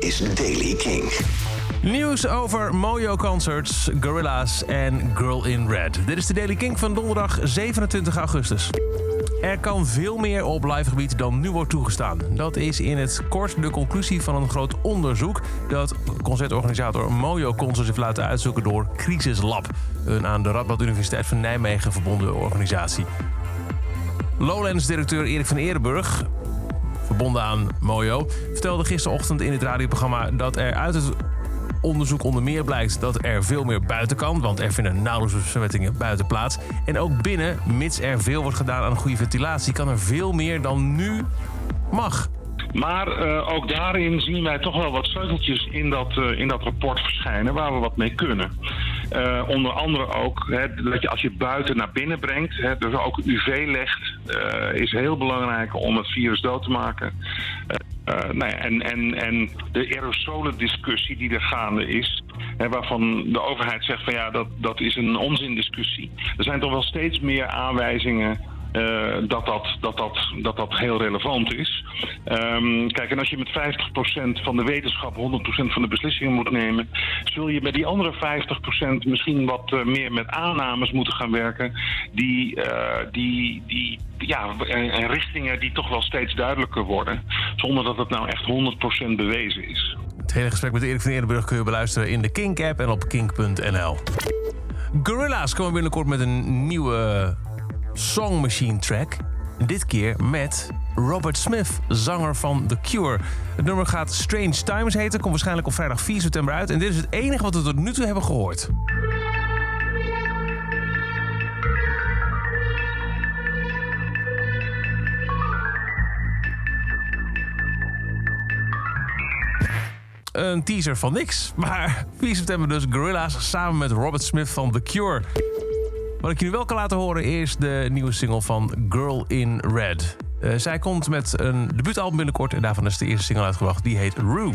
is Daily King. Nieuws over Mojo Concerts, Gorilla's en Girl in Red. Dit is de Daily King van donderdag 27 augustus. Er kan veel meer op livegebied dan nu wordt toegestaan. Dat is in het kort de conclusie van een groot onderzoek... dat concertorganisator Mojo Concerts heeft laten uitzoeken door Crisis Lab. Een aan de Radboud Universiteit van Nijmegen verbonden organisatie. Lowlands-directeur Erik van Eerdenburg verbonden aan Mojo, vertelde gisterochtend in het radioprogramma dat er uit het onderzoek onder meer blijkt dat er veel meer buiten kan, want er vinden nauwelijks besmettingen buiten plaats. En ook binnen, mits er veel wordt gedaan aan goede ventilatie, kan er veel meer dan nu mag. Maar uh, ook daarin zien wij toch wel wat sleuteltjes in dat, uh, in dat rapport verschijnen waar we wat mee kunnen. Uh, onder andere ook dat je als je buiten naar binnen brengt, dus ook UV legt, is heel belangrijk om het virus dood te maken. nou ja, en, en, en de aerosolen discussie die er gaande is, hè, waarvan de overheid zegt van ja, dat, dat is een onzindiscussie. Er zijn toch wel steeds meer aanwijzingen uh, dat, dat, dat, dat, dat heel relevant is. Um, kijk, en als je met 50% van de wetenschap 100% van de beslissingen moet nemen, zul je bij die andere 50% misschien wat uh, meer met aannames moeten gaan werken, die, uh, die, die ja, en richtingen die toch wel steeds duidelijker worden, zonder dat het nou echt 100% bewezen is. Het hele gesprek met Erik van Eerdenburg kun je beluisteren in de Kink-app en op kink.nl. Gorilla's komen binnenkort met een nieuwe Song Machine track. Dit keer met Robert Smith, zanger van The Cure. Het nummer gaat Strange Times heten, komt waarschijnlijk op vrijdag 4 september uit. En dit is het enige wat we tot nu toe hebben gehoord. Een teaser van niks. Maar 4 september dus Gorilla's samen met Robert Smith van The Cure. Wat ik jullie wel kan laten horen is de nieuwe single van Girl in Red. Uh, zij komt met een debuutalbum binnenkort en daarvan is de eerste single uitgebracht. Die heet Rue.